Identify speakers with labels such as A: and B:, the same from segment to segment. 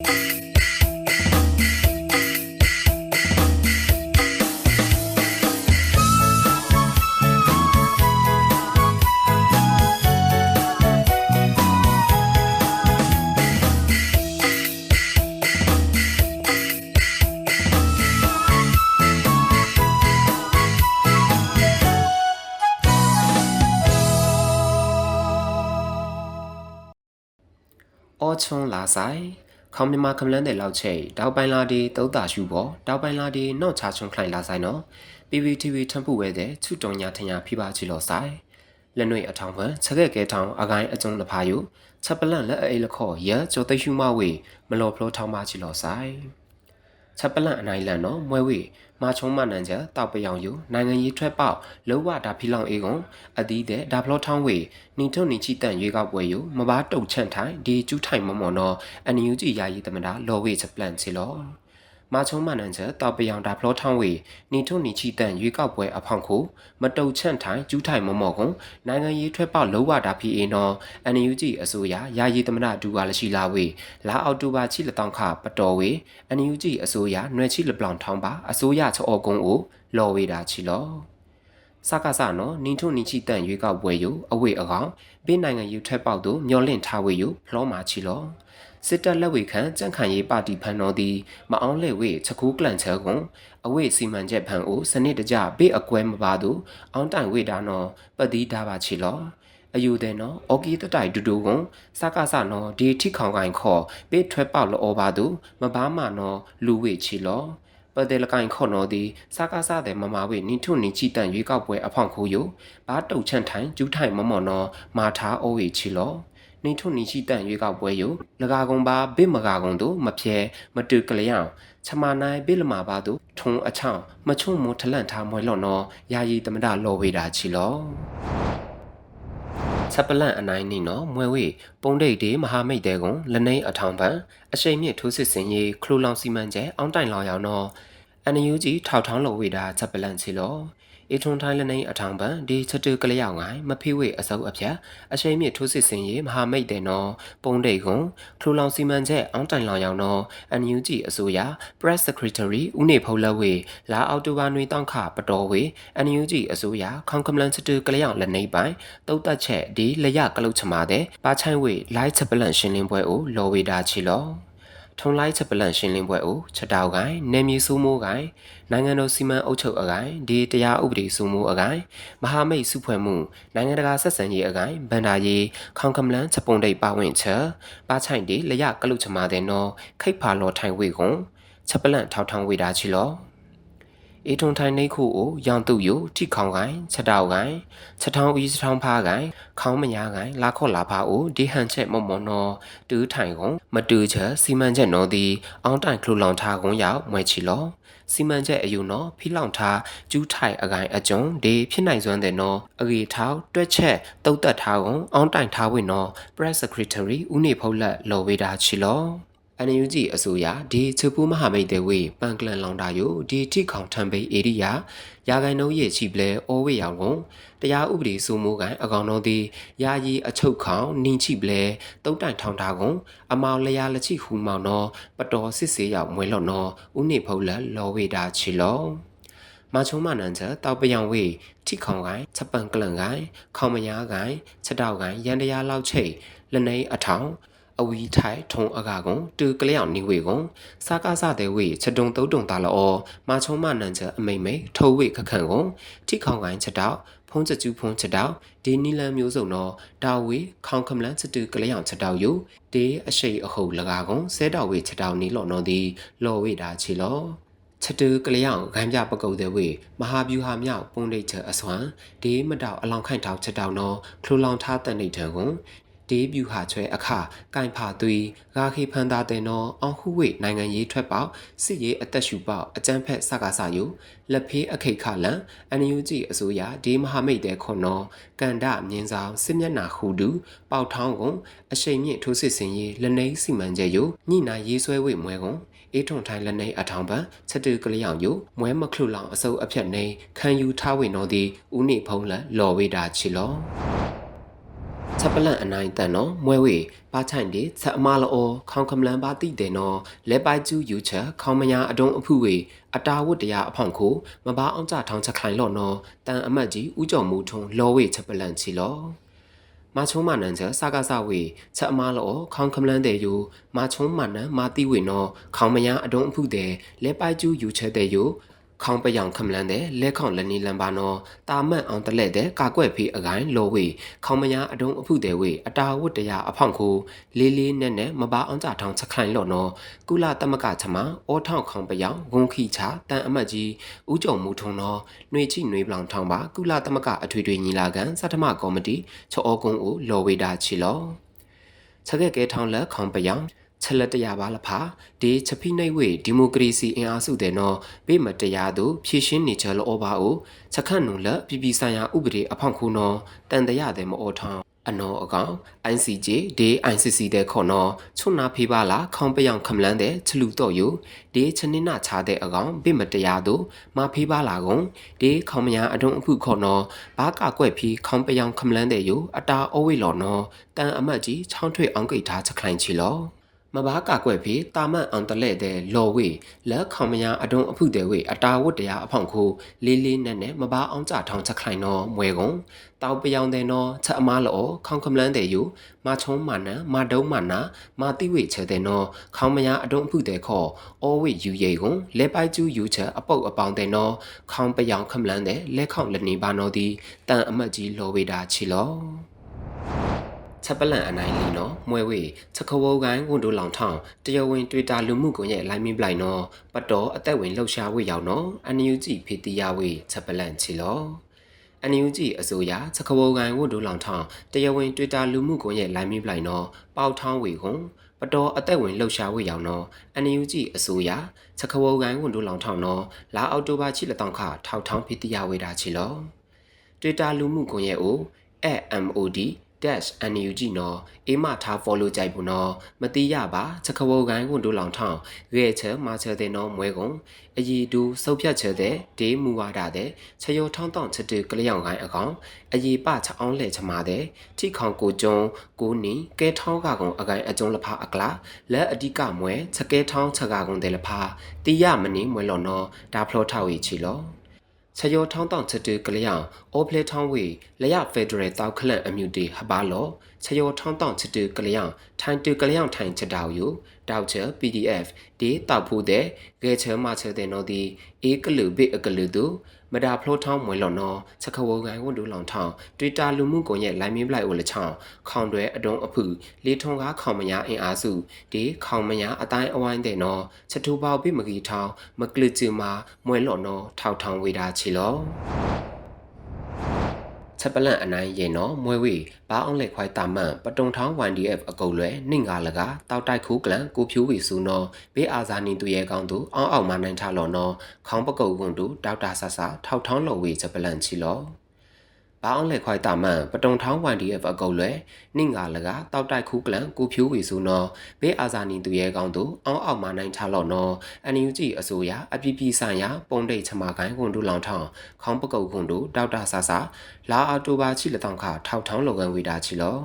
A: အောချွန်လာဆိုင် ခေါမမကမလန်းတဲ့လောက်ချိတ်တောက်ပိုင်လာဒီတုတ်တာရှူပေါ်တောက်ပိုင်လာဒီနောက်ချချွန်ခလိုက်လာဆိုင်နော် PPTV ထံပူဝဲတဲ့ချွတုံညာထညာဖိပါချီလောဆိုင်လက်နွေအထောင်ပန်ချက်ခဲ့ကဲထောင်အကိုင်းအကျုံတဖာယုချက်ပလန့်လက်အိလခေါ်ရကျော်သိရှူမဝေမလော်ဖလိုထောင်းပါချီလောဆိုင် ချက်ပလန့်အနိုင်လန်နော်မွဲဝေမာချုံမနန်ချက်တောက်ပယောင်ယူနိုင်ငံရေးထွက်ပေါက်လောဝဒါဖီလောင်အေကွန်အသီးတဲ့ဒါဖလောထောင်းဝေနီထုံနီချီတန်ရွေးကောက်ပွဲယူမဘာတုတ်ချန့်ထိုင်ဒီကျူးထိုင်မမော်နော်အန်ယူဂျီယာယီတမတာလော်ဝေချက်ပလန့်ချီလော မာချုံမနန်ချက်တောက်ပယောင်ဒါဖလောထောင်းဝေနီထုံနီချီတန်ရွေးကောက်ပွဲအဖောင်ခုမတုတ်ချန့်ထိုင်ကျူးထိုင်မမော်ကွန်နိုင်ငံရေးထွက်ပေါက်လောဝဒါဖီအေနော်အန်ယူဂျီအစိုးရယာယီတမတာဒူဝါလရှိလာဝေလာအောက်တိုဘာချီလတောင်ခပတော်ဝေအန်ယူဂျီအစိုးရနွယ်ချီလပလောင်ထောင်းပါအစိုးရချောကုန်းကိုလော်ဝေတာချီလောစကားစနော်နင်းထုနင်းချီတန်ရွေးကောက်ပွဲယူအဝေအကောင်ပေးနိုင်ငံယူထက်ပေါက်တို့မျောလင့်ထားဝေယူဖလောမာချီလော စစ်တပ်လက်ဝေခံကြန့်ခိုင်ရေးပါတီဖန်တော်သည်မအောင်လက်ဝေချက်ကူးကလန်ချဲကွန်အဝေစီမံချက်ဖန်အိုစနစ်တကျပေးအကွဲမပါသူအောင်တိုင်ဝေတာနော်ပတိဒါပါချီလောအယူတဲ့နော်အော်ကီတတိုင်ဒူဒူကွန်စကားစနော်ဒီထိခေါင်ကိုင်ခေါ်ပေးထွဲပေါက်လောပါသူမဘာမနော်လူဝေချီလောပဒေလကိုင်ခေါနော်ဒီစကားစတဲ့မမဝေနိထုနိချီတန်ရွေးကောက်ပွဲအဖောင်ခိုးယဘာတုတ်ချန့်ထိုင်ကျူးထိုင်မမော်နော်မာထားအိုးဝေချီလော နေထုနိရှိတန်ရွေးကောက်ပွဲယလကာကုံပါဘိမကာကုံတို့မဖြဲမတူကလျောင်ချမနိုင်ဘိလမာပါတို့ထုံအချောင်းမချုံမထလန့်ထားမွဲလော့နော်ယာယီတမဒလော်ဝေတာချီလောချက်ပလန့်အနိုင်နီနော်မွဲဝေပုံဒိတ်တေမဟာမိတ်တဲကွန်လနေအထောင်ပန်အရှိန်မြင့်ထိုးစစ်စင်ရေးခလိုလောင်စီမံကျဲအောင်းတိုင်လောင်ရောင်နော်အန်ယူဂျီထောက်ထောင်းလော်ဝေတာချက်ပလန့်ချီလော အေထွန်ထိုင်းလနေအထောင်ပန်ဒီချက်တူကလျောက်ငိုင်းမဖိဝေအစုပ်အဖြတ်အရှိန်မြင့်ထိုးစစ်စင်ရေးမဟာမိတ်တဲ့နော်ပုံဒိတ်ကွန်ထူလောင်စီမံချက်အောင်းတိုင်လောင်ရောင်နော်အန်ယူဂျီအစိုးရ Press Secretary ဦးနေဖုံးလက်ဝေလာအောက်တိုဘာနွေတောင်းခပတော်ဝေအန်ယူဂျီအစိုးရခေါင်ကမလန်ချက်တူကလျောက်လနေပိုင်တုတ်တက်ချက်ဒီလရကလုတ်ချမာတဲ့ပါချိုင်ဝေလိုက်ချက်ပလန့်ရှင်းလင်းပွဲကိုလော်ဝေတာချီလော ထုံလိုက်ချက်ပလန့်ရှင်းလင်းပွဲကိုချက်တောက်ကိုင်းနေမြေစိုးမိုးကိုင်းနိုင်ငံတော်စီမံအုပ်ချုပ်အကိုင်းဒီတရားဥပဒေစိုးမိုးအကိုင်းမဟာမိတ်စုဖွဲ့မှုနိုင်ငံတကာဆက်ဆံရေးအကိုင်းဗန္ဒာရေးခေါင်ကမလန်ချက်ပုံတိတ်ပါဝင်ချက်ပါချိုင်ဒီလရကလုချမာတဲ့နော်ခိတ်ဖာလော်ထိုင်ဝေကွန်ချက်ပလန့်ထောက်ထောင်ဝေတာချီလော အေထုံထိုင်နေခုကိုရောင်တုယထိခေါင်ကိုင်းချက်တောက်ကိုင်းချက်ထောင်းဤချက်ထောင်းဖားကိုင်းခေါင်းမညာကိုင်းလာခော့လာဖားကိုဒီဟန်ချက်မွန်မွန်နော်တူးထိုင်ကုန်မတူချက်စီမံချက်နော်ဒီအောင်းတိုင်ခလူလောင်ထားကုန်ရောက်မွဲချီလောစီမံချက်အယူနော်ဖီလောင်ထားကျူးထိုင်အကိုင်အကျုံဒီဖြစ်နိုင်စွမ်းတဲ့နော်အဂေထောက်တွက်ချက်တုတ်တက်ထားကုန်အောင်းတိုင်ထားဝင်နော် press secretary ဦးနေဖုတ်လက်လော်ဝေတာချီလော NUG အစိုးရဒီချပူမဟာမိတ်တဲ့ဝေပန်ကလန်လောင်တာယိုဒီထိခေါင်ထံပိဧရိယာရာဂိုင်နှုံးရဲ့ချီပလဲအိုဝေရောင်ကုန်တရားဥပဒေစိုးမိုးကန်အကောင်တော်သည်ယာယီအချုပ်ခေါင်နင်းချိပလဲတုတ်တိုင်ထောင်တာကုန်အမောင်လျာလက်ချိဟူမောင်နော်ပတော်စစ်စေးရောက်မွဲလော့နော်ဥနေဖုတ်လက်လော်ဝေတာချီလောမချုံမနန်ချက်တောက်ပယောင်ဝေထိခေါင်ကိုင်းချက်ပန်ကလန်ကိုင်းခေါမညာကိုင်းချက်တောက်ကိုင်းရန်တရားလောက်ချိတ်လနေအထောင် အဝီထိုင်ထုံအကကွန်တူကလျောင်နေဝေကွန်စာကားစတဲ့ဝေချက်တုံတုံတုံတာလောမာချုံမနန်ချက်အမိမ့်မိတ်ထိုးဝေခခန့်ကွန်ထိခေါင်ကိုင်းချက်တော့ဖုံးချက်ကျူးဖုံးချက်တော့ဒီနီလန်မျိုးစုံတော့တာဝေခေါင်ခမလန်ချက်တူကလျောင်ချက်တော့ယူဒီအရှိအဟုတ်လကားကွန်ဆဲတော်ဝေချက်တော့နီလော်နော်ဒီလော်ဝေတာချီလောချက်တူကလျောင်ဂမ်းပြပကုတ်တဲ့ဝေမဟာဗျူဟာမြောက်ပုံဒိတ်ချက်အစွမ်းဒီမတောက်အလောင်ခိုင်တောက်ချက်တောက်နော်ခလူလောင်ထားတဲ့နေထံကွန် ဒေးဗျူဟာချွဲအခကင်ဖာသွေးဂါခေဖန်တာတဲ့နော်အောင်ခုဝေနိုင်ငံရေးထွက်ပေါက်စစ်ရေးအသက်ရှူပေါက်အကြမ်းဖက်စကားစာယုလက်ဖေးအခိတ်ခလန်အန်ယူဂျီအစိုးရဒေးမဟာမိတ်တဲ့ခွန်နော်ကန်ဒမြင်းဆောင်စစ်မျက်နာခူတူပေါထောင်းကွန်အရှိန်မြင့်ထိုးစစ်စင်ရေးလက်နေစီမံချက်ယညိနာရေးဆွဲဝေမွဲကွန်အေးထွန်ထိုင်းလက်နေအထောင်ပံချက်တူကလျောင်ယမွဲမခလုလောင်အစုပ်အဖြတ်နေခံယူထားဝင်တော်သည်ဥနိဖုံးလက်လော်ဝေတာချီလော ချက်ပလန့်အနိုင်တန်နော်မွဲဝေပါချိုင်ဒီချက်အမလောခေါင်ခမလန်ပါတိတဲ့နော်လဲပိုက်ကျူးယူချက်ခေါင်မညာအတုံးအဖုဝေအတာဝတ်တရားအဖောင်ခိုမဘာအောင်ကြထောင်းချက်ခိုင်လော့နော်တန်အမတ်ကြီးဥကြော်မူထုံလောဝေချက်ပလန့်ချီလောမချုံမနန်ချာစကားစဝေချက်အမလောခေါင်ခမလန်တဲ့ယူမချုံမနန်မာတိဝေနော်ခေါင်မညာအတုံးအဖုတဲ့လဲပိုက်ကျူးယူချက်တဲ့ယူ ခေါင်ပယောင်ခမလန်တဲ့လက်ခေါင်လနီလန်ပါနော်တာမတ်အောင်တလက်တဲ့ကာကွက်ဖေးအကိုင်းလောဝေခေါင်မညာအတုံးအဖုတဲ့ဝေအတာဝတ်တရားအဖောင်ခိုလေးလေးနဲ့နဲ့မပါအောင်ကြထောင်းချက်ခိုင်လော့နော်ကုလတမကချမအောထောင်ခေါင်ပယောင်ဂုံခိချတန်အမတ်ကြီးဥကြုံမူထုံနော်နှွေချိနှွေပလောင်ထောင်းပါကုလတမကအထွေထွေညီလာခံစတမကော်မတီချောအကုန်းကိုလော်ဝေတာချီလောချက်ခဲ့ကဲထောင်းလက်ခေါင်ပယောင် ချက်လက်တရားပါလဖာဒီချဖိနှိတ်ဝေဒီမိုကရေစီအင်အားစုတဲ့နော်ပေးမတရားသူဖြည့်ရှင်းနေချလောပါအိုချက်ခန့်နုလက်ပြည်ပြည်ဆိုင်ရာဥပဒေအဖောင့်ခုနော်တန်တရတဲ့မအောထောင်းအနော်အကောင် ICJ ဒီ ICC တဲ့ခေါ်နော်ချုံနာဖေးပါလာခေါင်ပယောင်ခမလန်းတဲ့ချလူတော့ယူဒီချနင်းနာချတဲ့အကောင်ဗိမတရားသူမဖေးပါလာကုန်ဒီခေါင်မယာအတုံးအခုခေါ်နော်ဘာကကွက်ဖီခေါင်ပယောင်ခမလန်းတဲ့ယူအတာအဝိလော်နော်တန်အမတ်ကြီးချောင်းထွေအောင်ကိတ်ထားချက်ခိုင်ချီလော မဘာကကွက်ဖီတာမန်အောင်တလဲတဲ့လော်ဝေလက်ခေါမယာအတုံးအဖုတဲ့ဝေအတာဝတ်တရားအဖောင်ခိုလေးလေးနဲ့နဲ့မဘာအောင်ကြထောင်းချက်ခိုင်နော်မွဲကုန်တောက်ပြောင်တဲ့နော်ချက်အမားလောခေါင်ခမလန်းတဲ့ယူမချုံးမနန်မတုံးမနာမတိဝေချဲတဲ့နော်ခေါမယာအတုံးအဖုတဲ့ခေါ်အောဝေယူရိကုန်လဲပိုက်ကျူးယူချက်အပုတ်အပေါင်းတဲ့နော်ခေါင်ပြောင်ခမလန်းတဲ့လဲခေါင်လက်နေပါနော်ဒီတန်အမတ်ကြီးလော်ဝေတာချီလော ချက်ပလန့်အနိုင်လီနော်မွဲဝေချက်ခဝုံကိုင်းဝန်တို့လောင်ထောင်းတရဝင်းတွေ့တာလူမှုကွန်ရက်လိုင်းမင်းပလိုက်နော်ပတ်တော်အသက်ဝင်လှုပ်ရှားဝေရောက်နော်အန်ယူကြည့်ဖေတီယာဝေချက်ပလန့်ချီလောအန်ယူကြည့်အစိုးရချက်ခဝုံကိုင်းဝန်တို့လောင်ထောင်းတရဝင်းတွေ့တာလူမှုကွန်ရက်လိုင်းမင်းပလိုက်နော်ပေါထောင်းဝေခွန်ပတော်အသက်ဝင်လှုပ်ရှားဝေရောက်နော်အန်ယူကြည့်အစိုးရချက်ခဝုံကိုင်းဝန်တို့လောင်ထောင်းနော်လာအောက်တိုဘာချီလက်တောင်ခထောက်ထောင်းဖေတီယာဝေတာချီလောတွေ့တာလူမှုကွန်ရက်ကို @MOD dash NUG နော်အေးမထား follow ကြိုက်ဘူးနော်မတိရပါချက်ခဝကိုင်းကွန်ဒူလောင်ထောင်းရွေချဲမာချဲတဲ့နော်မွဲကုန်အည်တူစုပ်ဖြတ်ချဲတဲ့ဒေးမူဝါဒတဲ့ချယောထောင်းတောင်းချက်တူကလျောင်ကိုင်းအကောင်အည်ပချအောင်လှဲ့ချမာတဲ့ထိခေါင်ကိုကျုံကိုနီကဲထောင်းကကောင်အကိုင်းအကျုံးလဖာအကလာလက်အဓိကမွဲချက်ကဲထောင်းချက်ကကောင်တဲ့လဖာတိရမနီမွဲလော်နော်ဒါဖလောထောက်ဝေချီလော ချယောထောင်းတောင်ချက်တူကလျောင်အောဖလေထောင်းဝေလရဖက်ဒရယ်တောက်ခလန့်အမြူတီဟပါလောချယောထောင်းတောင်ချက်တူကလျောင်ထိုင်တူကလျောင်ထိုင်ချက်တောက်ယူတောက်ချက် PDF ဒီတောက်ဖို့တဲ့ဂဲချဲမချက်တဲ့နော်ဒီအေကလူဘိအကလူတူ မဒါဖလိုထောင်းမွေလော်နော်ချက်ခဝကိုင်ဝန်ဒူလောင်ထောင်း Twitter လူမှုကွန်ရက်လိုင်းမင်းပလိုက်အိုလချောင်းခေါင်တွဲအတုံးအဖုလေးထုံကားခေါင်မညာအင်အားစုဒီခေါင်မညာအတိုင်းအဝိုင်းတဲ့နော်ချက်ထူပေါပိမကီထောင်းမကလစ်ချူမာမွဲလော်နော်ထောက်ထောင်းဝေတာချီလော ချက်ပလန့်အနိုင်ရင်နော်မွဲဝေဘာအောင်လက်ခွိုက်တာမန်ပတုံထောင်း YDF အကုတ်လွဲနှင့်ငါလကတောက်တိုက်ခူးကလန်ကိုဖြူဝီစုနော်ဘေးအာဇာနီသူရဲ့ကောင်းသူအောင်းအောင်မနိုင်ထလော်နော်ခေါင်းပကုတ်ကွန်တူဒေါက်တာဆဆာထောက်ထောင်းလော်ဝေချက်ပလန့်ချီလော ဘာအောင်လက်ခွိုက်တာမန်ပတုံထောင်း YDF အကုတ်လွဲနှင့်ငါလကတောက်တိုက်ခူးကလန်ကိုဖြူဝီစုနော်ဘေးအာဇာနီသူရဲ့ကောင်းသူအောင်းအောင်မနိုင်ထလော်နော်အန်ယူဂျီအစိုးရအပြည့်ပြည့်ဆိုင်ရာပုံတိတ်ချမကိုင်းကွန်တူလောင်ထောင်းခေါင်းပကုတ်ကွန်တူဒေါက်တာဆဆာလာအော်တိုဘာချီလက်တောင်ခထောက်ထောင်းလော်ကန်ဝေတာချီလော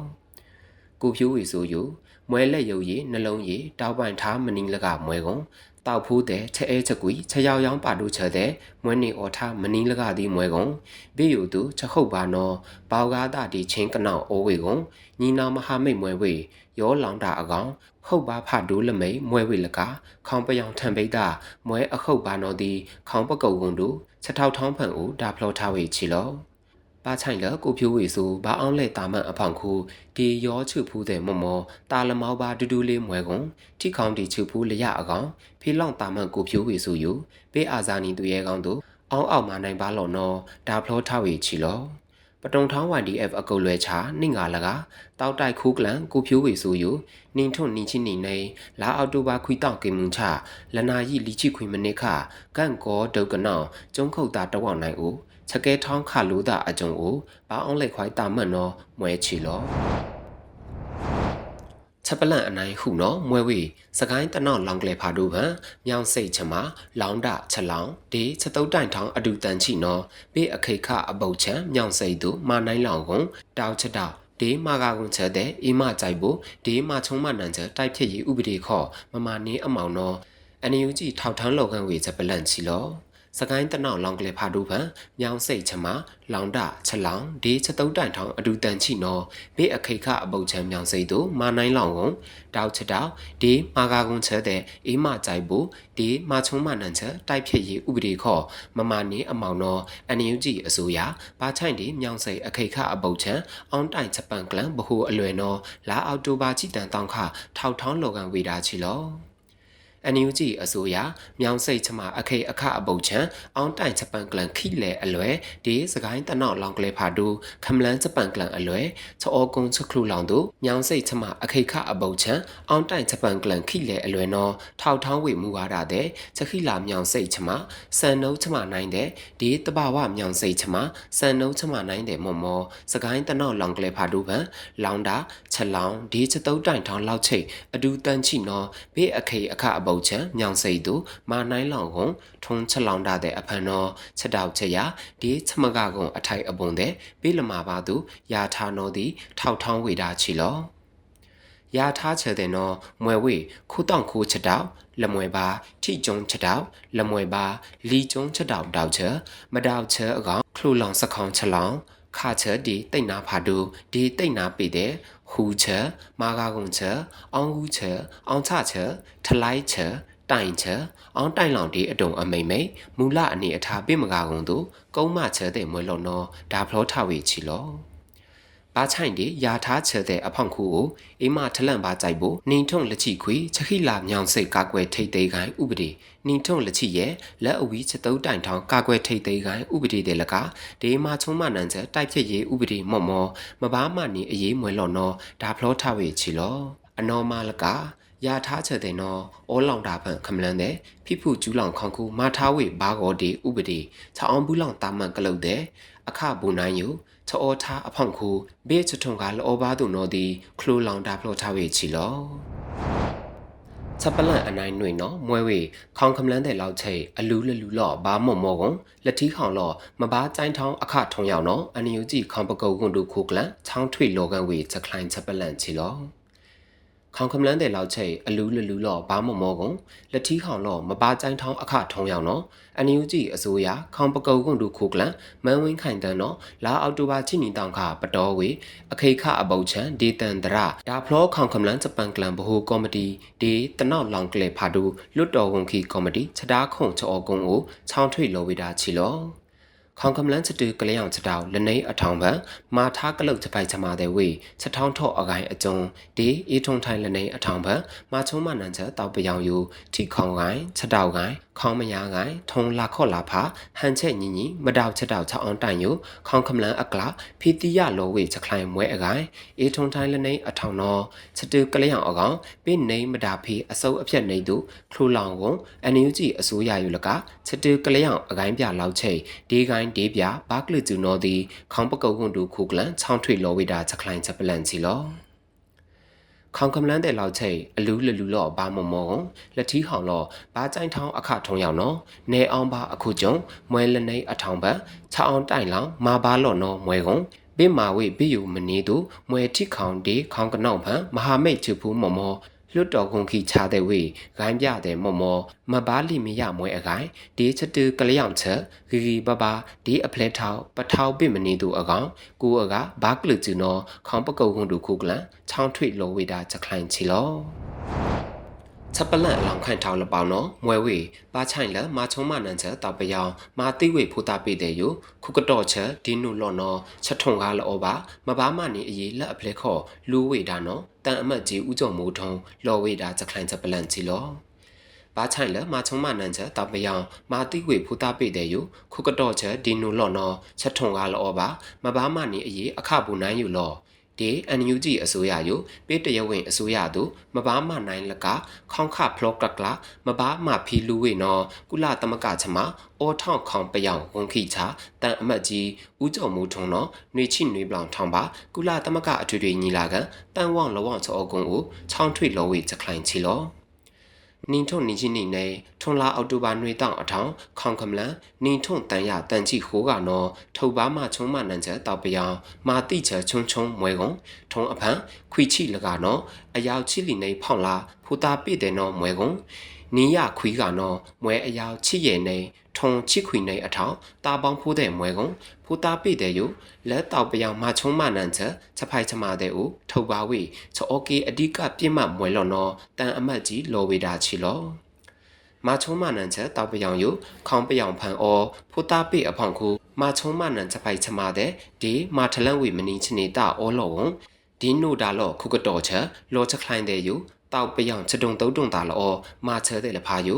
A: ကိုဖြူဝီစုယူမွဲလက်ရုပ်ရည်နှလုံးရည်တောက်ပိုင်ထားမနင်းလကမွဲကုန် တောက်ဖိုးတဲ့ချက်အဲချက်ကွီချက်ရောက်ရောင်းပါတို့ချက်တဲ့မွဲနေအော်ထားမနင်းလကသည်မွဲကုန်ဘေယူသူချက်ခုတ်ပါနော်ဘောက်ကားတာဒီချင်းကနောက်အိုးဝေကုန်ညီနာမဟာမိတ်မွဲဝေရောလောင်တာအကောင်ဟုတ်ပါဖဒိုးလမိတ်မွဲဝေလကခေါင်ပယောင်ထံပိတ်တာမွဲအခုတ်ပါနော်ဒီခေါင်ပကုတ်ကွန်တို့ချက်ထောက်ထောင်းဖန်ဦးဒါဖလောထားဝေချီလော ပါချိုင်လကိုဖြိုးဝေဆိုဘာအောင်လဲတာမန်အဖောင်ခုဒီရောချူဖူးတဲ့မမောတာလမောပါဒူးဒူးလေးမွဲကုန်ထိခေါင်တီချူဖူးလရအကောင်ဖေးလောင်တာမန်ကိုဖြိုးဝေဆိုယူဘေးအာဇာနီသူရဲကောင်တို့အောင်းအောက်မနိုင်ပါလော်နော်ဒါဖလောထားဝေချီလော ပတုံထောင်း YDF အကုတ်လွဲချာနှင့်ငါလကတောက်တိုက်ခူးကလန်ကိုဖြိုးဝေဆိုယူနင်းထွန်းနင်းချင်းနေနေလာအော်တိုဘာခွီတောက်ကေမွန်ချလနာယီလီချိခွေမနစ်ခကန့်ကောဒုတ်ကနောင်ကျုံခုတ်တာတဝောက်နိုင်ဦးချက်ခဲထောင်းခလူတာအကြုံကိုဘာအောင်လက်ခွိုင်းတာမတ်နော်မွဲချီလော ချက်ပလန့်အနိုင်ဟုနော်မွဲဝေစကိုင်းတနောက်လောင်ကလေးဖာတို့ဟန်မြောင်စိတ်ချမလောင်ဒချက်လောင်ဒီချက်တုတ်တိုင်ထောင်းအဒူတန်ချီနော်ဘေးအခိခအပုတ်ချံမြောင်စိတ်တို့မာနိုင်လောင်ကုန်တောက်ချက်တာဒီမာကာကွန်ချက်တဲ့အီမကြိုက်ဖို့ဒီမာချုံမနန်ချက်တိုက်ဖြစ်ရေးဥပဒေခေါ်မမနေအမောင်တော့အန်ယူဂျီထောက်ထမ်းလောကန်ဝေချက်ပလန့်ချီလော စကိုင်းတနောက်လောင်ကလေးဖာဒူဖန်မြောင်စိတ်ချမလောင်ဒချက်လောင်ဒီချက်တုံးတိုင်ထောင်အဒူတန်ချီနော်ဘေးအခိခအပုတ်ချမ်းမြောင်စိတ်တို့မာနိုင်လောင်ကုန်တောက်ချက်တောက်ဒီမာကာကွန်ချက်တဲ့အေးမကြိုက်ဖို့ဒီမာချုံမနန်ချက်တိုက်ဖြစ်ရေးဥပဒေခေါ်မမနေအမောင်နော်အန်ယူဂျီအစိုးရဘာချိုင်ဒီမြောင်စိတ်အခိခအပုတ်ချမ်းအောင်တိုင်ချက်ပန်ကလန်ဘဟုအလွယ်နော်လာအောက်တိုဘာချီတန်တောင်းခထောက်ထောင်းလောကန်ဝေတာချီလော အန်ယူဂျီအစိုးရမြောင်စိတ်ချမအခိအခအပုတ်ချံအောင်တိုင်ဂျပန်ကလန်ခိလေအလွဲဒီစကိုင်းတနောက်လောင်ကလေးဖာဒူခမလန်ဂျပန်ကလန်အလွဲချောကုံချခလူလောင်တို့မြောင်စိတ်ချမအခိခအပုတ်ချံအောင်တိုင်ဂျပန်ကလန်ခိလေအလွဲနော်ထောက်ထောင်းဝေမူဝါဒတဲ့ချက်ခိလာမြောင်စိတ်ချမစံနှုံးချမနိုင်တဲ့ဒီတဘာဝမြောင်စိတ်ချမစံနှုံးချမနိုင်တဲ့မော်မောစကိုင်းတနောက်လောင်ကလေးဖာဒူပန်လောင်တာချက်လောင်ဒီချက်တုံးတိုင်ထောင်းလောက်ချိတ်အဒူတန်ချိနော်ဘေးအခိအခအပုတ်ချံမြောင်စိတ်သူမာနိုင်လောင်ကုန်ထုံချက်လောင်တာတဲ့အဖန်တော်ချက်တောက်ချက်ရဒီချမကကုံအထိုက်အပုံတဲ့ပေးလမာပါသူယာထာနောသည်ထောက်ထောင်းဝေတာချီလောယာထားချတဲ့နော်မွယ်ဝေခုတောင့်ခိုးချက်တောက်လမွယ်ပါထိကျုံချက်တောက်လမွယ်ပါလီကျုံချက်တောက်တောက်ချက်မတောက်ချက်အကောင်ခလူလောင်စခေါင်ချက်လောင်ခါချက်ဒီတိတ်နာဖာတူဒီတိတ်နာပေတဲ့ ဟူချက်မာကာကုံချက်အောင်ကူချက်အောင်ချချက်ထလိုက်ချက်တိုင်ချာအောင်တိုင်လောင်ဒီအတုံအမိမ့်မိတ်မူလအနေအထားပိမကာကုံတို့ကုန်းမချဲတဲ့မွဲလော်နော်ဒါဖလောထဝေချီလော ဘာချိုင်ဒီယာထားချဲတဲ့အဖောင်ခုကိုအိမထလန့်ပါကြိုက်ဖို့နှင်းထုံလက်ချီခွေချခိလာမြောင်စိတ်ကာကွယ်ထိတ်သိမ်းခိုင်းဥပဒေနှင်းထုံလက်ချီရဲ့လက်အဝီးချက်တုံးတိုင်ထောင်ကာကွယ်ထိတ်သိမ်းခိုင်းဥပဒေတဲ့လကဒေမာချုံမနန်ချက်တိုက်ဖြစ်ရေးဥပဒေမော့မောမဘာမနီအေးမွဲလော်နော်ဒါဖလောထဝေချီလောအနော်မလကရထားချက်တဲ့နော်အောလောင်တာဖန်ခမလန်းတဲ့ဖိဖူကျူးလောင်ခေါခုမာထားဝေဘာဂောဒီဥပဒေချောင်းဘူးလောင်တာမန်ကလုတ်တဲ့အခဘူနိုင်ယူ ချောထားအဖောင်ခုဘေးချထုံကလောဘာသူနော်ဒီခလိုလောင်တာဖလို့ထားဝေချီလောချက်ပလန့်အနိုင်နှွေနော်မွဲဝေခေါင်ခမလန်းတဲ့လောက်ချိတ်အလူးလလူလော့ဘာမော့မော့ကွန်လက်ထီးခေါင်လော့မဘာကျိုင်းထောင်းအခထုံရောက်နော်အန်ယူကြည့်ခေါင်ပကုတ်ကွန်တို့ခိုကလန်ချောင်းထွေလောကန်ဝေချက်ခလိုင်းချက်ပလန့်ချီလော ခေါင်ခမလန်းတဲ့လောက်ချိတ်အလူးလလူလော့ဘာမမောကုန်လက်ထီးခေါင်လော့မပါကြိုင်းထောင်းအခထုံးရောက်နော်အန်ယူဂျီအစိုးရခေါင်ပကုတ်ကွန်တို့ခိုကလန်မန်ဝင်းခိုင်တန်းနော်လာအောက်တိုဘာချိနီတောင်ခပတော်ဝေအခိခအပုတ်ချန်ဒေတန်ဒရဒါဖလောခေါင်ခမလန်းဂျပန်ကလန်ဘဟိုကော်မတီဒီတနောက်လောင်ကလေဖာဒူလွတ်တော်ဝန်ခီကော်မတီချက်သားခုံချောကုံကိုချောင်းထွေလောဝေတာချီလော ခေါင်ကမလန်းချတူကလျောင်ချတောက်လနေအထောင်ပံမာထားကလုတ်ချပိုက်ချမာတဲ့ဝေချက်ထောင်းထော့အကိုင်အကျုံဒီအေထုံထိုင်လနေအထောင်ပံမာချုံမနန်ချက်တောက်ပယောင်ယူထိခေါင်ကိုင်ချက်တောက်ကိုင်ခေါင်းမယားကိုင်ထုံလာခော့လာဖာဟန်ချက်ညီညီမတောက်ချက်တောက်ချအောင်တိုင်ယူခေါင်ကမလန်းအကလာဖီတီယလောဝေချက်ခိုင်မွဲအကိုင်အေထုံထိုင်လနေအထောင်တော့ချက်တူကလျောင်အကောင်ပိနေမတာဖီအစုပ်အဖြက်နေသူခလူလောင်ကုန်အန်ယူဂျီအစိုးရယူလကချက်တူကလျောင်အကိုင်ပြလောက်ချိတ်ဒီကိုင်ဒေးပြဘာကလစ်ကျူနော်ဒီခေါင်ပကုတ်ကွန်တူခုကလန်ချောင်းထွေလောဝေတာချက်ခိုင်ချက်ပလန်ချီလော ခေါင်ကမလန်းတဲ့လောက်ချိတ်အလူးလလူလော့ဘာမမောလက်ထီးဟောင်လော့ဘာကြိုင်ထောင်းအခထုံရောက်နော်နေအောင်ဘာအခုကျုံမွဲလနေအထောင်ပချောင်းတိုင်လောင်မာဘာလော့နော်မွဲကုန်ပိမာဝိပိယုမနေသူမွဲထိခေါင်ဒီခေါင်ကနောက်ဖန်မဟာမိတ်ချူဖူးမော်မော လွတ်တော်ခုန်ခီချတဲ့ဝေဂိုင်းပြတဲ့မော်မော်မဘာလီမရမွဲအကိုင်ဒီချက်တူကလျောင်ချက်ဂီဂီဘဘာဒီအဖလက်ထောက်ပထောက်ပိမနေသူအကောင်ကိုအကဘာကလူကျူနော်ခေါင်ပကုတ်ခုန်တူခုကလန်ချောင်းထွေလောဝေတာချက်ခိုင်ချီလော ချက်ပလန့်လောင်ခန့်ထောင်းလပေါနော်မွဲဝေပါချိုင်လမာချုံမနန်ချက်တောက်ပယောင်မာတိဝေဖူတာပေတဲ့ယခုကတော့ချက်ဒီနုလော်နော်ချက်ထုံကားလောပါမဘာမနေအေးလက်အဖလက်ခေါ်လူဝေတာနော်တန်အမတ်ကြီးဦးကျော်မိုးထုံလော်ဝေတာချက်ခိုင်ချက်ပလန့်ချီလောဘာချိုင်လမာချုံမနန်ချက်တောက်ပယောင်မာတိဝေဖူတာပေတဲ့ယခုကတော့ချက်ဒီနုလော်နော်ချက်ထုံကားလောပါမဘာမနေအေးအခဘူနိုင်ယူလော် ဒီ NUG အစိုးရယပေးတရဝင်အစိုးရတို့မဘာမနိုင်လကခေါင်ခဖလော့ကကလာမဘာမဖီလူဝေနော်ကုလသမကချမအော်ထောင်းခေါင်ပယောင်ဝန်ခိချတန်အမတ်ကြီးဦးကျော်မူထုံနော်နှွေချိနှွေပလောင်ထောင်းပါကုလသမကအထွေထွေညီလာခံတန်ဝောင်လောဝောင်ချောအကုံကိုချောင်းထွေလောဝေချက်ခိုင်ချီလော နင်းထုံနင်းချင်းနေနေထုံလာအော်တိုဘာနွေတောင်အထောင်ခေါင်ကမလန်နင်းထုံတန်ရတန်ချီခိုးကနော်ထုတ်ပါမချုံမနန်ချက်တောက်ပြောင်မာတိချချုံချုံမွဲကုန်ထုံအဖန်ခွီချီလကနော်အယောက်ချီလီနေဖောင်းလာဖူတာပိတဲ့နော်မွဲကုန်နီးရခွီးကနော်မွဲအယောက်ချီရဲ့နေ ထုံချစ်ခွီနေအထောင်တာပေါင်းဖိုးတဲ့မွဲကုန်ဖူတာပိတဲ့ယုလက်တောက်ပြောင်မချုံမနန်ချက်ချက်ဖိုက်ချမတဲ့ဦးထုတ်ပါဝေချောကေအဓိကပြစ်မှတ်မွဲလော်နော်တန်အမတ်ကြီးလော်ဝေတာချီလောမာချုံမနန်ချက်တောက်ပြောင်ယုခေါင်းပြောင်ဖန်အောဖူတာပိအဖောင်ခုမာချုံမနန်ချက်ဖိုက်ချမတဲ့ဒီမာထလန့်ဝေမနီချနေတာအောလော်ဝုံဒီနုဒါလော့ခုကတော်ချက်လောချက်ခိုင်းတဲ့ယုတောက်ပြောင်ချက်တုံတုံတုံတာလောမာချဲတဲ့လဖာယု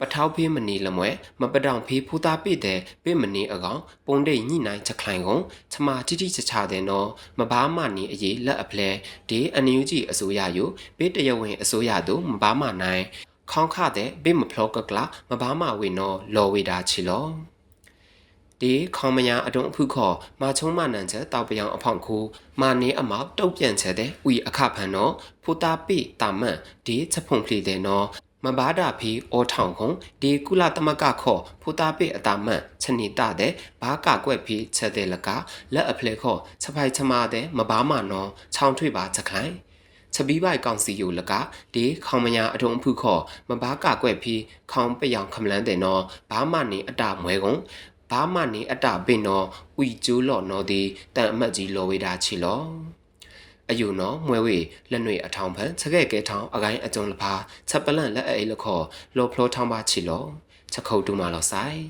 A: ပထောက်ဖေးမနီလမွဲမပတောင်ဖေးဖူသားပိတဲ့ပိမနီအကောင်ပုံဒိတ်ညိနိုင်ချက်ခိုင်ကုန်ချမတိတိချချတဲ့နော်မဘာမနီအရေးလက်အဖလဲဒီအန်ယူဂျီအစိုးရယုပိတရဝင်အစိုးရတို့မဘာမနိုင်ခေါင်းခတဲ့ပိမဖလောကကလာမဘာမဝေနော်လော်ဝေတာချီလောဒီခေါမညာအတုံအခုခေါ်မာချုံမနန်ချက်တောက်ပြောင်အဖောင်ခုမာနေအမောက်တုတ်ပြန်ချက်တဲ့ဥယအခဖန်နော်ဖူတာပိတာမန်ဒီချက်ဖုန်ဖလီတဲ့နော် မဘာဒဖီအောထောင်ခုံဒီကုလသမကခေါ်ဖူတာပိအတာမန်ချနေတာတဲ့ဘာကကွက်ဖီချက်တဲ့လကလက်အဖလေခေါ်ချက်ဖိုက်ချမာတဲ့မဘာမနော်ချောင်းထွေပါချက်ခိုင်ချက်ပြီးပိုက်ကောင်စီယူလကဒီခေါမညာအထုံဖုခေါ်မဘာကကွက်ဖီခေါင်ပယောင်ခမလန်းတဲ့နော်ဘာမနေအတမွဲကုန်ဘာမနေအတပင်နော်ဥကျိုးလော်နော်ဒီတန်အမတ်ကြီးလော်ဝေတာချီလော အယူနော်မွဲဝေလက်နွေအထောင်ဖန်ချက်ခဲ့ကဲထောင်အကိုင်းအကျုံလဖာချက်ပလန့်လက်အေးလခေါ်လော်ဖလောထောင်းပါချီလောချက်ခုတ်တူမလောဆိုင်